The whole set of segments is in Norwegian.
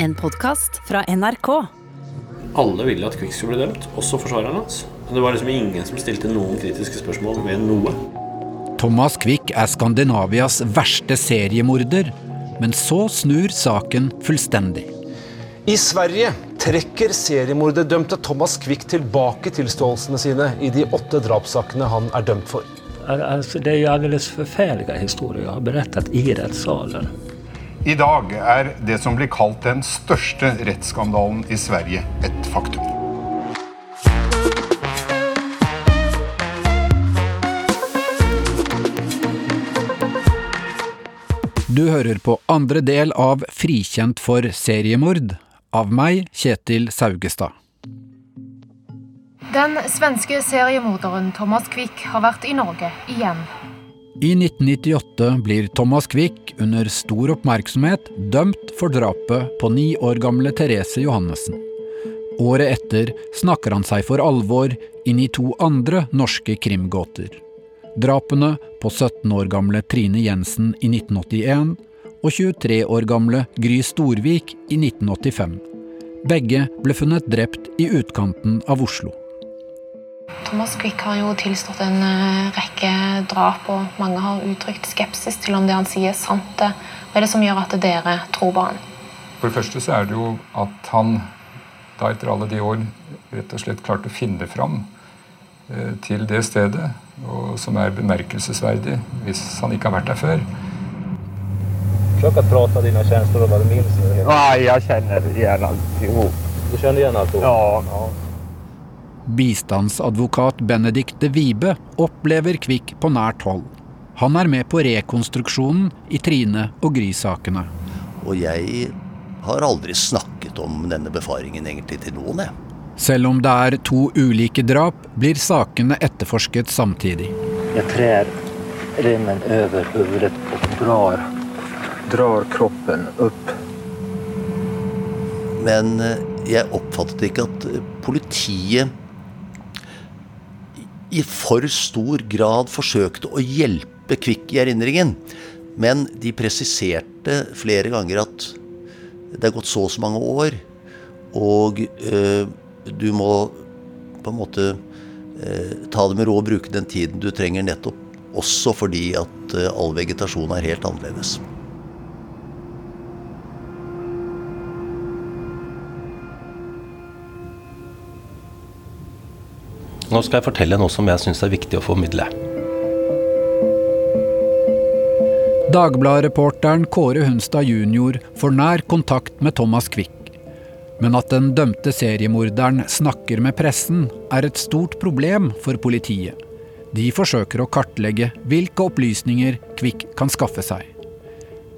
En podkast fra NRK. Alle ville at Kvikk skulle bli dømt, også forsvareren hans. Men det var liksom ingen som stilte noen kritiske spørsmål ved noe. Thomas Quick er Skandinavias verste seriemorder, men så snur saken fullstendig. I Sverige trekker seriemorderdømte Thomas Quick tilbake tilståelsene sine i de åtte drapssakene han er dømt for. Altså, det er jo alldeles förfärliga historier berättat i rättssalen. I dag er det som blir kalt den største rettsskandalen i Sverige, et faktum. Du hører på andre del av Frikjent for seriemord, av meg, Kjetil Saugestad. Den svenske seriemorderen Thomas Quick har vært i Norge igjen. I 1998 blir Thomas Quick under stor oppmerksomhet dømt for drapet på ni år gamle Therese Johannessen. Året etter snakker han seg for alvor inn i to andre norske krimgåter. Drapene på 17 år gamle Trine Jensen i 1981 og 23 år gamle Gry Storvik i 1985. Begge ble funnet drept i utkanten av Oslo. Thomas Quick har jo tilstått en eh, rekke drap, og mange har uttrykt skepsis til om det han sier er sant. Hva er det som gjør at dere tror på han? For det første så er det jo at han da etter alle de år rett og slett klarte å finne fram eh, til det stedet, og som er bemerkelsesverdig hvis han ikke har vært der før. Försök att prata dina känslor och vad du minns. Ja, jag känner igen alltihop. Du känner igen jo? Ja. ja. Bistandsadvokat Benedikte Vibe opplever Kvikk på nært hold. Han er med på rekonstruksjonen i Trine og Gry-sakene. Og jeg har aldri snakket om denne befaringen egentlig til noen, jeg. Selv om det er to ulike drap, blir sakene etterforsket samtidig. Jeg trer remmen over hodet og drar, drar kroppen opp. Men eh, jeg oppfattet ikke at eh, politiet i for stor grad forsøkte å hjelpe Kvikk i erindringen. Men de presiserte flere ganger at det er gått så og så mange år, og øh, du må på en måte øh, ta det med ro og bruke den tiden du trenger nettopp også fordi at øh, all vegetasjon er helt annerledes. Nå skal jeg fortelle noe som jeg syns er viktig å formidle. Dagbladet-reporteren Kåre Hunstad jr. får nær kontakt med Thomas Quick. Men at den dømte seriemorderen snakker med pressen, er et stort problem for politiet. De forsøker å kartlegge hvilke opplysninger Quick kan skaffe seg.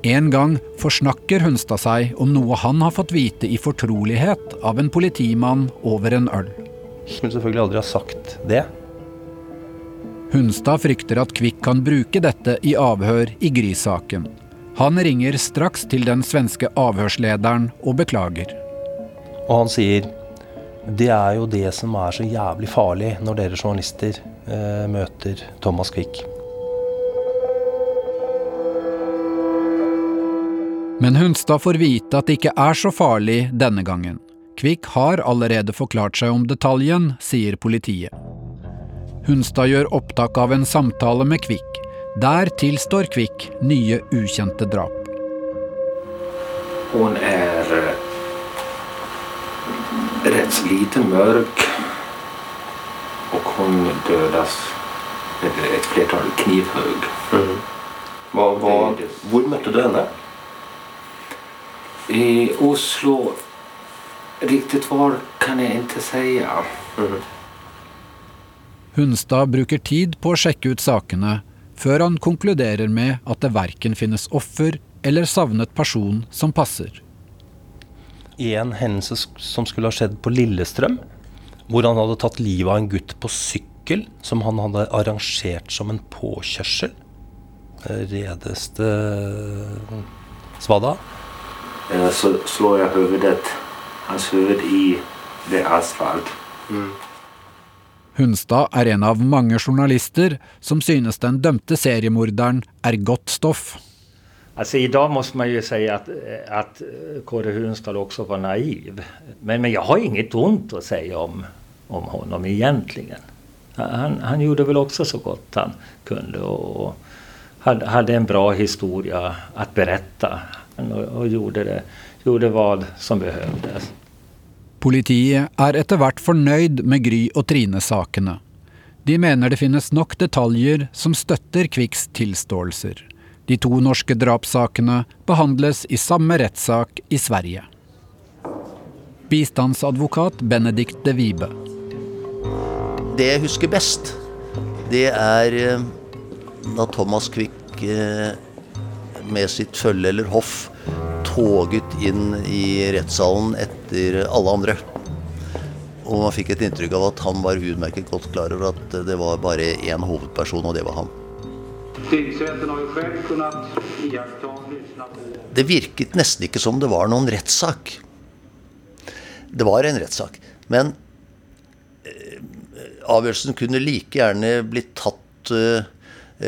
En gang forsnakker Hunstad seg om noe han har fått vite i fortrolighet av en politimann over en øl. Skulle selvfølgelig aldri ha sagt det. Hunstad frykter at Kvikk kan bruke dette i avhør i Gry-saken. Han ringer straks til den svenske avhørslederen og beklager. Og han sier det er jo det som er så jævlig farlig når dere journalister eh, møter Thomas Quick. Men Hunstad får vite at det ikke er så farlig denne gangen. Kvikk har allerede forklart seg om detaljen, sier politiet. Hunstad gjør opptak av en samtale med Kvikk. Der tilstår Kvikk nye ukjente drap. Hun er rett rätt så liten, mörk och hon dödas med et flertall knivhugg. Det. hvor møtte du henne? I Oslo, riktigt var kan jag inte säga. Hunstad bruker tid på å sjekke ut sakene, før han konkluderer med at det verken finnes offer eller savnet person som passer. I en hendelse som skulle ha skjedd på Lillestrøm, hvor han hadde tatt livet av en gutt på sykkel som han hadde arrangert som en påkjørsel. Eh, Redeste svada. Eh, Så slår jeg huvudet, hans huvud i det asfalt. Hunstad er en av mange journalister som synes den dømte seriemorderen er godt stoff. I dag må man jo si at, at Kåre Hunstad også var naiv. Men, men jeg har inget vondt å si om, om honom egentlig. Han, han gjorde vel også så godt han kunne, og hadde hade, hade en bra historia att berätta. Och, och gjorde, det, gjorde vad som behövdes. Politiet er etter hvert fornøyd med Gry og Trine-sakene. De mener det finnes nok detaljer som støtter Kviks tilståelser. De to norske drapssakene behandles i samme rettssak i Sverige. Bistandsadvokat Benedikt de Vibe. Det jeg husker best, det er eh, da Thomas Quick eh, med sitt følge eller hoff toget inn i rettssalen etter alle andre. Og man fikk et inntrykk av at han var utmerket godt klar over at det var bare én hovedperson, og det var han. Det virket nesten ikke som det var noen rettssak. Det var en rettssak. Men eh, avgjørelsen kunne like gjerne blitt tatt eh,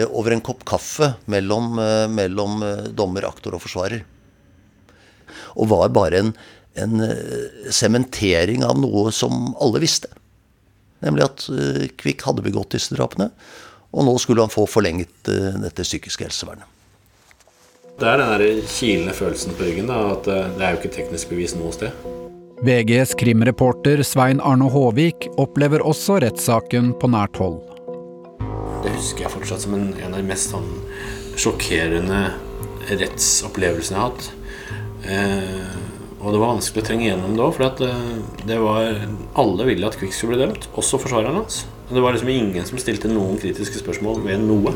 over en kopp kaffe mellom, eh, mellom dommer, aktor og forsvarer. Og var bare en sementering av noe som alle visste. Nemlig at Kvikk hadde begått disse drapene. Og nå skulle han få forlenget dette psykiske helsevernet. Det er den der kilende følelsen på ryggen, da, at det er jo ikke teknisk bevis noe sted. VGs krimreporter Svein Arne Håvik opplever også rettssaken på nært hold. Det husker jeg fortsatt som en, en av de mest sånn sjokkerende rettsopplevelsene jeg har hatt. Eh, og det var vanskelig å trenge gjennom da, for at, eh, det var, alle ville at Kvikk skulle bli dømt, også forsvareren hans. Det var liksom ingen som stilte noen kritiske spørsmål ved noe.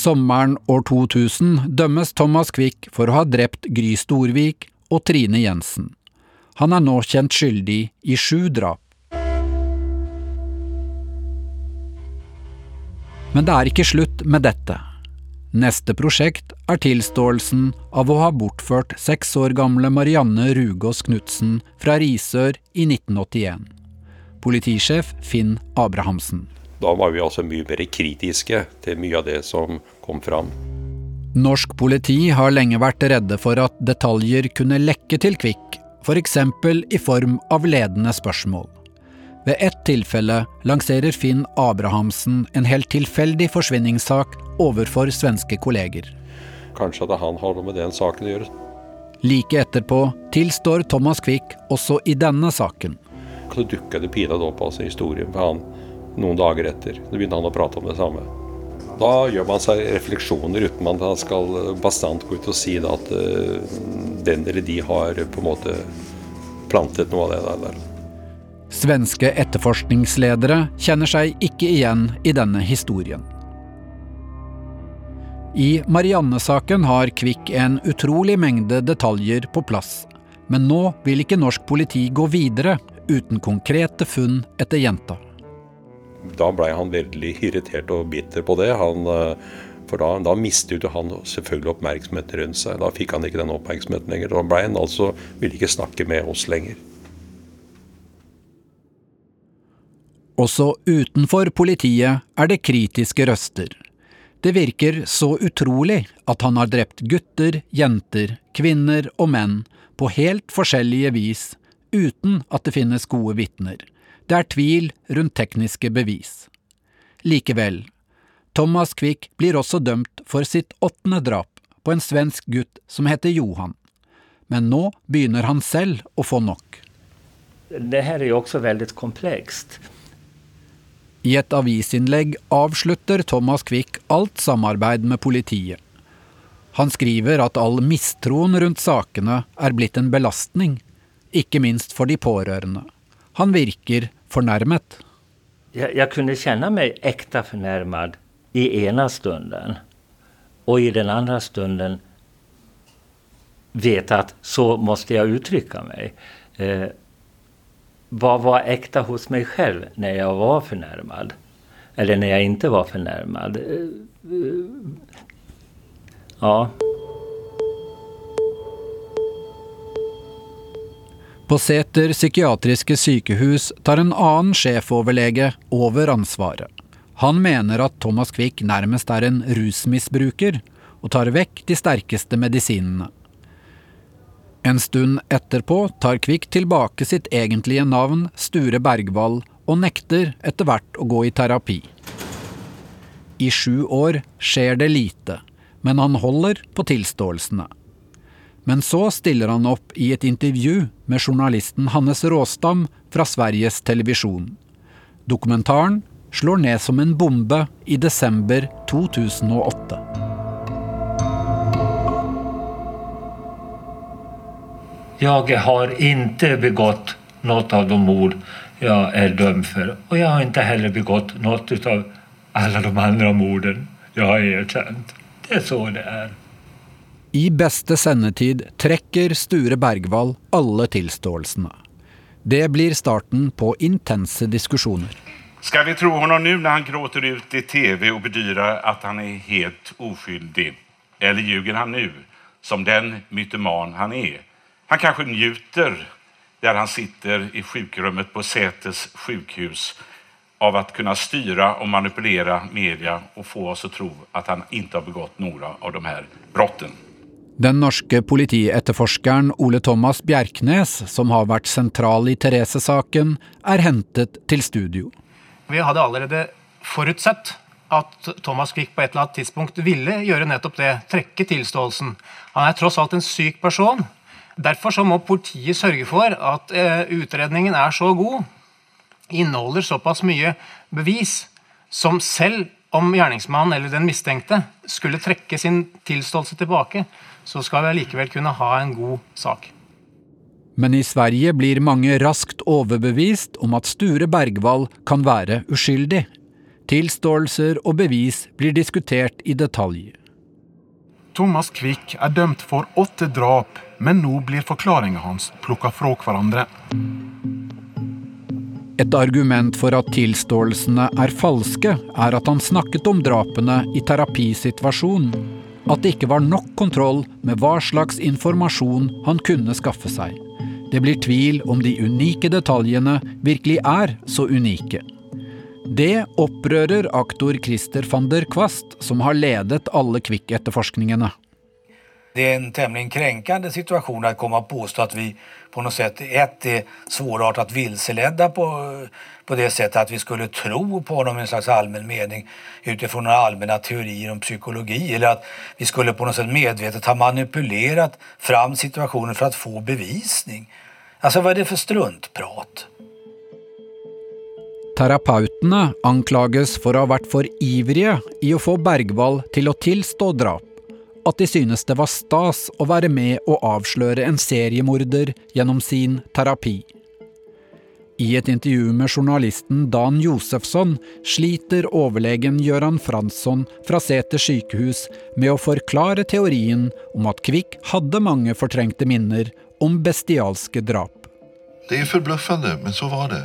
Sommeren år 2000 dømmes Thomas Quick for å ha drept Gry Storvik og Trine Jensen. Han er nå kjent skyldig i sju drap. Men det er ikke slutt med dette. Neste prosjekt er tilståelsen av å ha bortført seks år gamle Marianne Rugås Knutsen fra Risør i 1981. Politisjef Finn Abrahamsen. Da var vi altså mye mer kritiske til mye av det som kom fram. Norsk politi har lenge vært redde for at detaljer kunne lekke til Kvikk, f.eks. i form av ledende spørsmål. Ved ett tilfelle lanserer Finn Abrahamsen en helt tilfeldig forsvinningssak overfor svenske kolleger. Kanskje at han har noe med den saken å gjøre. Like etterpå tilstår Thomas Quick også i denne saken. Så dukket det pinadø opp altså historien for han noen dager etter. Da begynte han å prate om det samme. Da gjør man seg refleksjoner uten han skal bastant gå ut og si at uh, den eller de har på en måte plantet noe av det der. Svenske etterforskningsledere kjenner seg ikke igjen i denne historien. I Marianne-saken har Kvikk en utrolig mengde detaljer på plass, men nå vil ikke norsk politi gå videre uten konkrete funn etter jenta. Da blei han veldig irritert og bitter på det. Han, eh, for da, da mistet han selvfølgelig oppmerksomheten rundt seg. Da fikk han ikke den oppmerksomheten lenger. Da blei han altså, ville ikke snakke med oss lenger. Også utenfor politiet er det kritiske røster. Det virker så utrolig at han har drept gutter, jenter, kvinner og menn på helt forskjellige vis, uten at det finnes gode vitner. Det er tvil rundt tekniske bevis. Likevel, Thomas Quick blir også dømt for sitt åttende drap på en svensk gutt som heter Johan. Men nå begynner han selv å få nok. Det her er jo også veldig komplekst. I et avisinnlegg avslutter Thomas Quick alt samarbeid med politiet. Han skriver at all mistroen rundt sakene er blitt en belastning, ikke minst for de pårørende. Han virker fornærmet. Jeg, jeg kunne kjenne meg ekte fornærmet i ene stunden, og i den andre stunden vet at så måtte jeg uttrykke meg. Eh, hva var ekte hos meg selv når jeg var fornærmet? Eller når jeg ikke var förnärmad? Ja. På Seter psykiatriske sykehus tar en annen sjefoverlege over ansvaret. Han mener at Thomas Quick nærmest er en rusmisbruker, og tar vekk de sterkeste medisinene. En stund etterpå tar Quick tilbake sitt egentlige navn, Sture Bergwall, og nekter etter hvert å gå i terapi. I sju år skjer det lite, men han holder på tilståelsene. Men så stiller han opp i et intervju med journalisten Hannes Råstam fra Sveriges Televisjon. Dokumentaren slår ned som en bombe i desember 2008. Jeg har ikke begått noe av de mord jeg er dømt for. Og jeg har ikke heller begått noe av alle de andre morden jeg har erkjent. Det er så det är. I beste sendetid trekker Sture Bergwall alle tilståelsene. Det blir starten på intense diskusjoner. Skal vi tro honom nå når han gråter ut i tv og bedyrer at han er helt oskyldig? Eller ljuger han nå, som den mytoman han er? Han kanskje njuter der han sitter i sjukrummet på Säters sjukhus av å kunne styre og manipulere media og få oss å tro at han ikke har begått noen av de her brotten. Den norske politietterforskeren Ole Thomas Bjerknes, som har vært sentral i Therese-saken, er hentet til studio. Vi hadde allerede forutsett at Thomas Quick på et eller annet tidspunkt ville gjøre nettopp det, trekke tilståelsen. Han er tross alt en syk person. Derfor så må politiet sørge for at eh, utredningen er så god, inneholder såpass mye bevis, som selv om gjerningsmannen eller den mistenkte skulle trekke sin tilståelse tilbake, så skal vi allikevel kunne ha en god sak. Men i Sverige blir mange raskt overbevist om at Sture Bergwall kan være uskyldig. Tilståelser og bevis blir diskutert i detalj. Thomas Quick er dømt for åtte drap, men nå blir forklaringene hans plukka fra hverandre. Et argument for at tilståelsene er falske, er at han snakket om drapene i terapisituasjon. At det ikke var nok kontroll med hva slags informasjon han kunne skaffe seg. Det blir tvil om de unike detaljene virkelig er så unike. Det opprører aktor Christer van der Kvast, som har ledet alle Kvikk-etterforskningene. Det är en tämligen kränkande situation att komma och påstå att vi på något sätt ett är svårartat vilseledda på, på det sättet att vi skulle tro på honom i en slags allmän mening utifrån några allmänna teorier om psykologi eller att vi skulle på något sätt medvetet ha manipulerat fram situationen för att få bevisning. Alltså vad är det för struntprat? Terapeutene anklages for å ha vært for ivrige i å få Bergvall til å tilstå drap. At de synes det var stas å være med å avsløre en seriemorder gjennom sin terapi. I et intervju med journalisten Dan Josefsson sliter overlegen Gøran Fransson fra Sæter sykehus med å forklare teorien om at Kvikk hadde mange fortrengte minner om bestialske drap. Det er forbløffende, men så var det.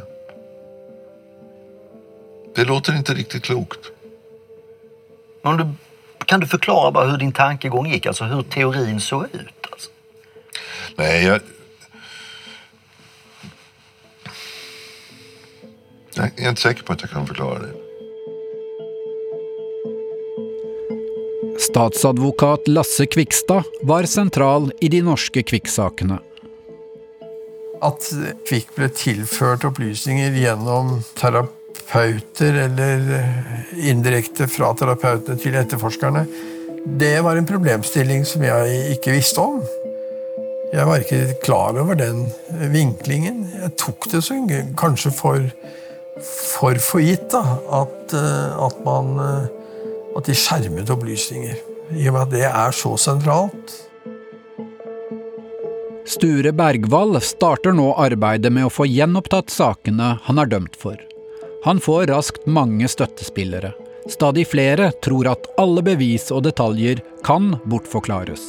Det låter ikke riktig klokt. Når du, kan du förklara bara hur din tankegång gick, alltså hur teorin såg ut? Alltså? Nej, jag... Jag är inte säker på att jag kan förklara det. Statsadvokat Lasse Kvikstad var sentral i de norske Kvikk-sakene. At Kvikk ble tilført opplysninger gjennom terapeuter eller indirekte fra terapeutene til etterforskerne, det var en problemstilling som jeg ikke visste om. Jeg var ikke klar over den vinklingen. Jeg tok det så kanskje for for, for gitt da, at, at, man, at de skjermet opplysninger. I og med at det er så sentralt. Sture Bergwall starter nå arbeidet med å få gjenopptatt sakene han er dømt for. Han får raskt mange støttespillere. Stadig flere tror at alle bevis og detaljer kan bortforklares.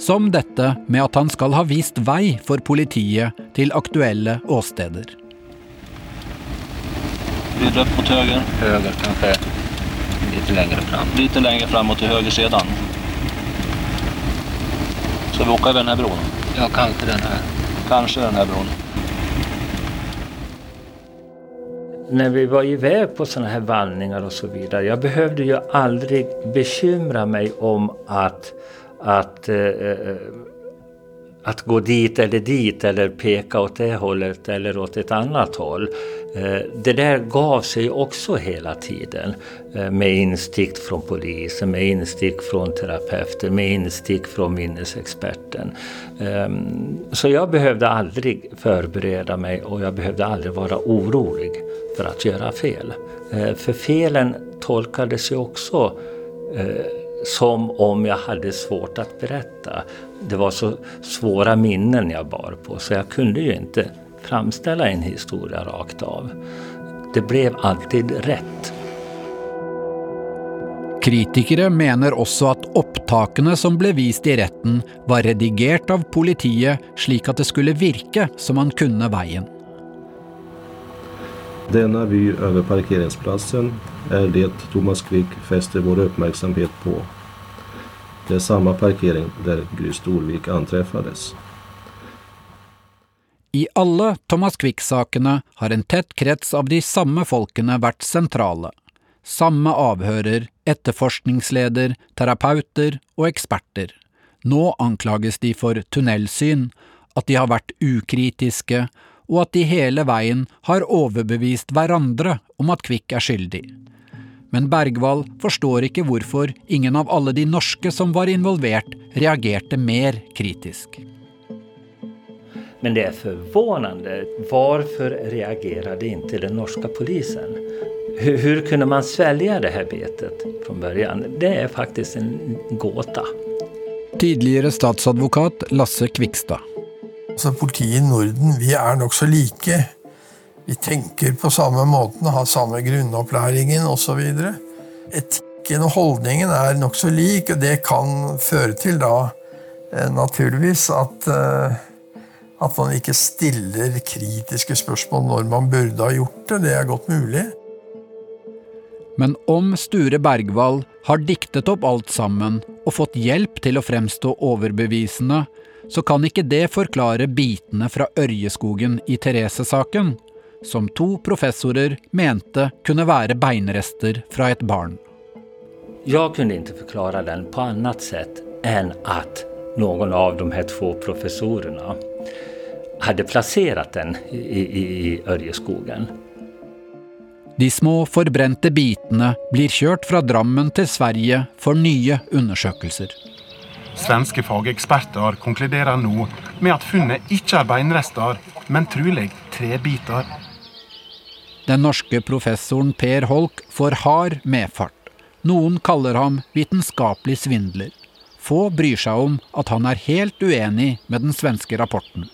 Som dette med at han skal ha vist vei for politiet til aktuelle åsteder. Upp mot høyre. Høyre, kanskje lite längre fram. Lite längre og til høyre siden. Skal vi åka över denne här? Ja, kanskje den här. Kanske den här när vi var iväg på sådana här vandringar och så vidare, jag behövde ju aldrig bekymra mig om att, att, eh, att gå dit eller dit eller peka åt det hållet eller åt ett annat håll. Eh, det där gav sig också hela tiden eh, med instick från polisen, med instick från terapeuter, med instick från minnesexperten. Ehm, så jag behövde aldrig förbereda mig och jag behövde aldrig vara orolig för att göra fel. Eh, för felen tolkades ju också som om jag hade svårt att berätta. Det var så svåra minnen jag bar på så jag kunde ju inte framställa en historia rakt av. Det blev alltid rätt. Kritikere mener også at opptakene som ble vist i retten, var redigert av politiet slik at det skulle virke som han kunne veien. Denne vy over parkeringsplassen er det Thomas Quick fester vår oppmerksomhet på. Det er samme parkering der Gry Storvik anträffades. I alle Thomas Quick-sakene har en tett krets av de samme folkene vært sentrale. Samme avhører, etterforskningsleder, terapeuter og eksperter. Nå anklages de for tunnelsyn, at de har vært ukritiske, og at de hele veien har overbevist hverandre om at Quick er skyldig. Men Bergwall forstår ikke hvorfor ingen av alle de norske som var involvert, reagerte mer kritisk. Men det är förvånande. Varför reagerade inte den norska polisen? Hur, hur, kunde man svälja det här betet från början? Det är faktiskt en gåta. Tidligere statsadvokat Lasse Kvikstad. Altså, politiet i Norden vi er nokså like. Vi tenker på samme måten, har samme grunnopplæringen osv. Etikken og holdningen er nokså lik, og det kan føre til da eh, naturligvis at uh, at man ikke stiller kritiske spørsmål når man burde ha gjort det. Det er godt mulig. Men om Sture Bergwall har diktet opp alt sammen og fått hjelp til å fremstå overbevisende, så kan ikke det forklare bitene fra Ørjeskogen i Therese-saken, som to professorer mente kunne være beinrester fra et barn. Jeg kunne ikke forklare den på annet sett enn at noen av de här två professorene hadde placerat den i, i, i Ørjeskogen. De små forbrente bitene blir kjørt fra Drammen til Sverige for nye undersøkelser. Svenske fageksperter konkluderer nå med at funnet ikke er beinrester, men trolig trebiter. Den norske professoren Per Holk får hard medfart. Noen kaller ham vitenskapelig svindler. Få bryr seg om at han er helt uenig med den svenske rapporten.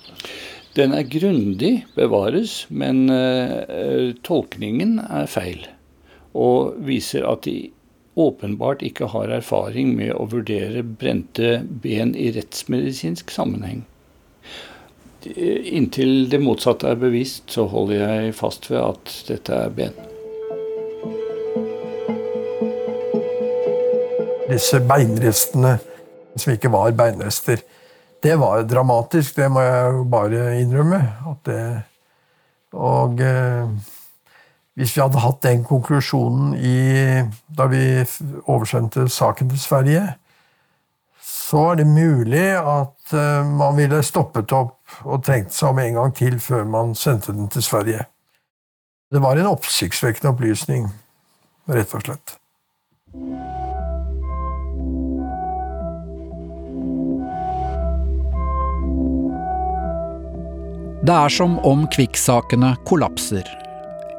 Den er grundig, bevares, men uh, tolkningen er feil. Og viser at de åpenbart ikke har erfaring med å vurdere brente ben i rettsmedisinsk sammenheng. Inntil det motsatte er bevist, så holder jeg fast ved at dette er ben. Disse beinrestene, som ikke var beinrester, det var dramatisk, det må jeg bare innrømme. Det, og eh, hvis vi hadde hatt den konklusjonen i, da vi oversendte saken til Sverige, så er det mulig at eh, man ville stoppet opp og tenkt seg om en gang til før man sendte den til Sverige. Det var en oppsiktsvekkende opplysning, rett og slett. Det er som om Kvikk-sakene kollapser.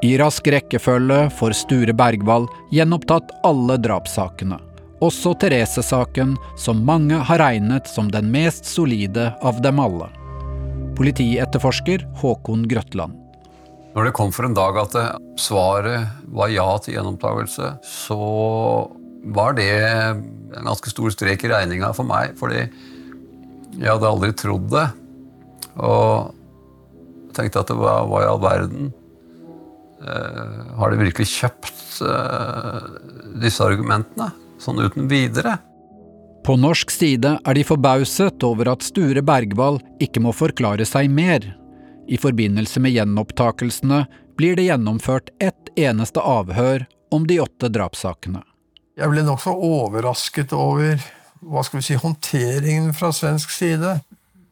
I rask rekkefølge får Sture Bergwall gjenopptatt alle drapssakene. Også Therese-saken, som mange har regnet som den mest solide av dem alle. Politietterforsker Håkon Grøtland. Når det kom for en dag at svaret var ja til gjenopptakelse, så var det en ganske stor strek i regninga for meg, fordi jeg hadde aldri trodd det. Og tenkte at det var hva i all verden uh, Har de virkelig kjøpt uh, disse argumentene? Sånn uten videre? På norsk side er de forbauset over at Sture Bergwall ikke må forklare seg mer. I forbindelse med gjenopptakelsene blir det gjennomført ett eneste avhør om de åtte drapssakene. Jeg ble nokså overrasket over hva skal vi si, håndteringen fra svensk side.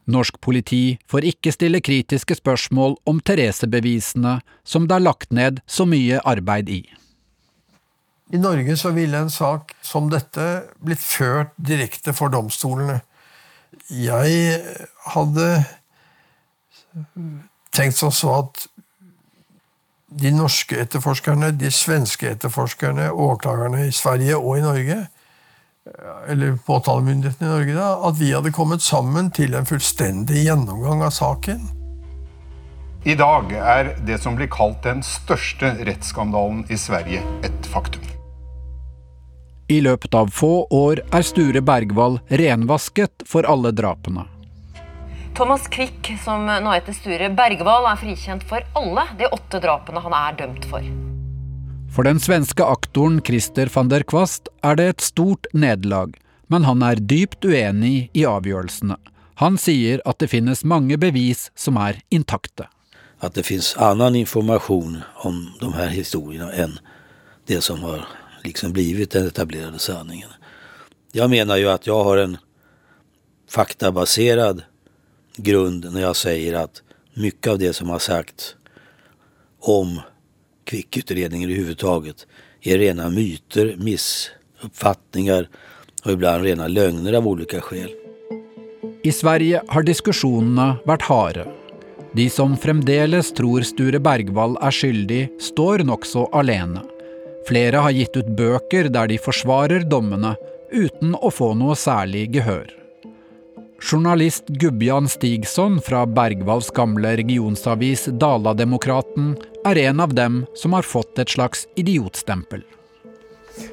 Norsk politi får ikke stille kritiske spørsmål om Therese-bevisene som det er lagt ned så mye arbeid i. I Norge så ville en sak som dette blitt ført direkte for domstolene. Jeg hadde tenkt som så at de norske etterforskerne, de svenske etterforskerne, åklagerne i Sverige og i Norge, eller påtalemyndigheten i Norge, da, at vi hadde kommet sammen til en fullstendig gjennomgang av saken. I dag er det som blir kalt den største rettsskandalen i Sverige, et faktum. I løpet av få år er Sture Bergwall renvasket for alle drapene. Thomas Quick, som nå heter Sture Bergwall, er frikjent for alle de åtte drapene han er dømt for. For den svenske aktoren Christer van der Kvast er det et stort nederlag, men han er dypt uenig i avgjørelsene. Han sier at det finnes mange bevis som er intakte. At det finnes annen informasjon om de her historiene enn det som har liksom blitt den etablerte sanningen. Jeg mener jo at jeg har en faktabaserad grunn når jeg sier at mye av det som har sagt om kvickutredningen överhuvudtaget är rena myter, missuppfattningar och ibland rena lögner av olika skäl. I Sverige har diskusjonene vært harde. De som fremdeles tror Sture Bergwall er skyldig, står nokså alene. Flere har gitt ut bøker der de forsvarer dommene, uten å få noe særlig gehør. Journalist Gubbjan Stigson fra Bergvalls gamle regionsavis Dala-Demokraten er en av dem som har fått et slags idiotstempel.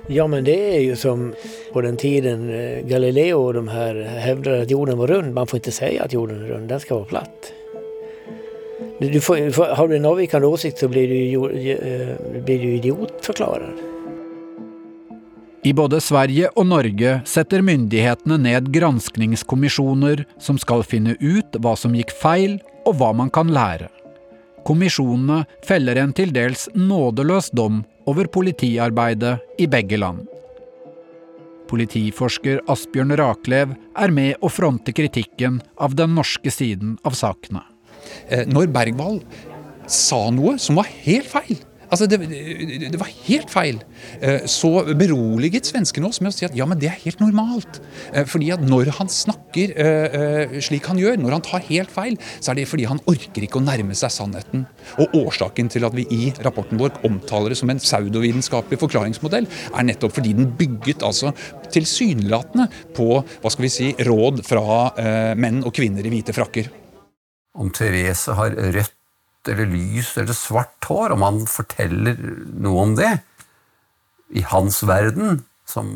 Ja, men det er jo som på den tiden eh, Galileo og de her hevder at jorden var rund. Man får ikke si at jorden er rund, den skal være platt. Du får, har du en avvikende åsikt, så blir du, eh, blir du idiotforklaret. I både Sverige og Norge setter myndighetene ned granskningskommisjoner som skal finne ut hva som gikk feil, og hva man kan lære. Kommisjonene feller en til dels nådeløs dom over politiarbeidet i begge land. Politiforsker Asbjørn Raklev er med å fronte kritikken av den norske siden av sakene. Eh, når Bergwall sa noe som var helt feil Altså, det, det, var helt feil. Eh, så beroliget svenskene oss med å si at ja, men det er helt normalt. Eh, fordi at når han snakker slik han gjør, når han tar helt feil, så er det fordi han orker ikke å nærme seg sannheten. Og årsaken til at vi i rapporten vår omtaler det som en pseudovitenskapelig forklaringsmodell, er nettopp fordi den bygget altså tilsynelatende på hva skal vi si, råd fra menn og kvinner i hvite frakker om Therese har rødt eller lys eller svart hår, om han forteller noe om det i hans verden, som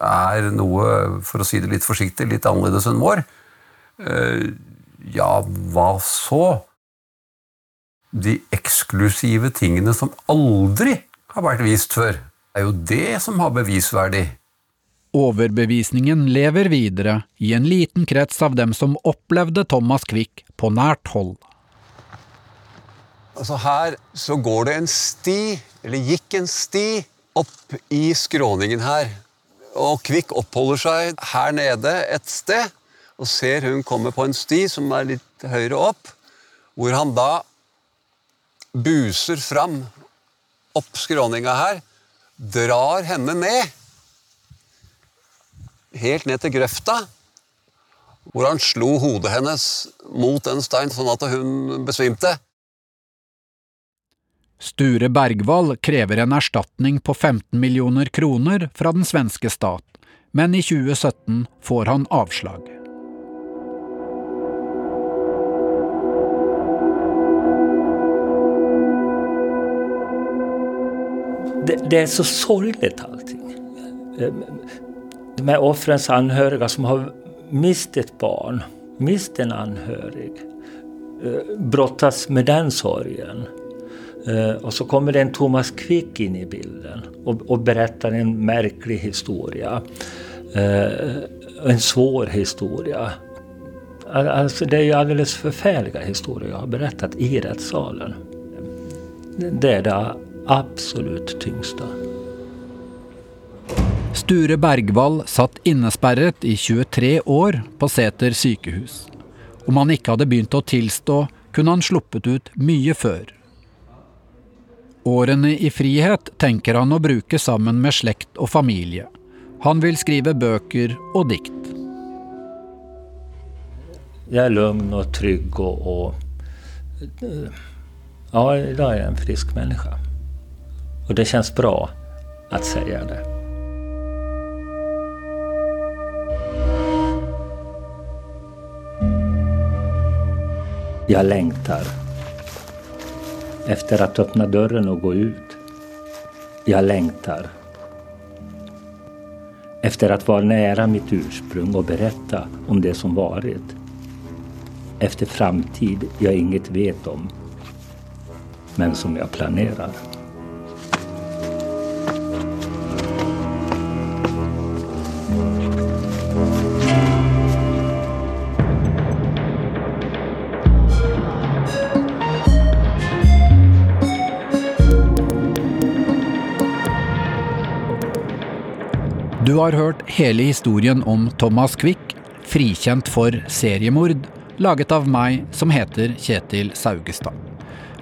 er noe, for å si det litt forsiktig, litt annerledes enn vår, eh, ja, hva så? De eksklusive tingene som aldri har vært vist før, er jo det som har bevisverdi. Overbevisningen lever videre i en liten krets av dem som opplevde Thomas Quick på nært hold. Altså her så går det en sti, eller gikk en sti, opp i skråningen her. Og Kvikk oppholder seg her nede et sted, og ser hun komme på en sti som er litt høyere opp, hvor han da buser fram opp skråninga her, drar henne ned helt ned til grøfta, hvor han slo hodet hennes mot en stein sånn at hun besvimte. Sture Bergwall krever en erstatning på 15 millioner kroner fra den svenske stat, men i 2017 får han avslag. Det, det er så sorglig, allting Med här offrens anhöriga som har mistet barn, mistet en anhørig, eh, brottas med den sorgen. Eh, och så kommer det en Thomas Quick in i bilden och, och berättar en märklig historia. Eh, en svår historia. Alltså det är ju alldeles förfärliga historier jag har berättat i rättssalen. det är det absolut tyngsta. Sture Bergwall satt innesperret i 23 år på Sæter sykehus. Om han ikke hadde begynt å tilstå, kunne han sluppet ut mye før. Årene i frihet tenker han å bruke sammen med slekt og familie. Han vil skrive bøker og dikt. Jeg er lugn og trygg og, og eh, ja, idag er jeg en frisk menneske. Og det kjennes bra å si det. Jeg längtar efter att öppna dörren och gå ut. Jag längtar efter att vara nära mitt ursprung och berätta om det som varit. Efter framtid jag inget vet om, men som jag planerar. Du har hørt hele historien om Thomas Quick, frikjent for seriemord, laget av meg som heter Kjetil Saugestad.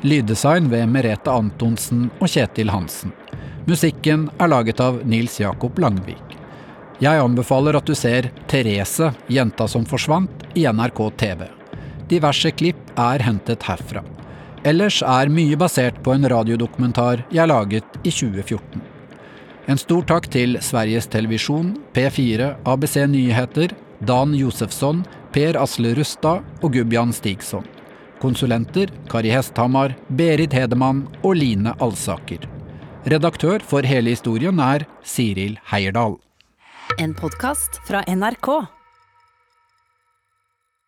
Lyddesign ved Merete Antonsen og Kjetil Hansen. Musikken er laget av Nils Jakob Langvik. Jeg anbefaler at du ser Therese, jenta som forsvant, i NRK TV. Diverse klipp er hentet herfra. Ellers er mye basert på en radiodokumentar jeg laget i 2014. En stor takk til Sveriges Televisjon, P4, ABC Nyheter, Dan Josefsson, Per Asle Rustad og Gubjan Stigson. Konsulenter Kari Hesthamar, Berit Hedemann og Line Alsaker. Redaktør for hele historien er Siril Heierdal. En podkast fra NRK.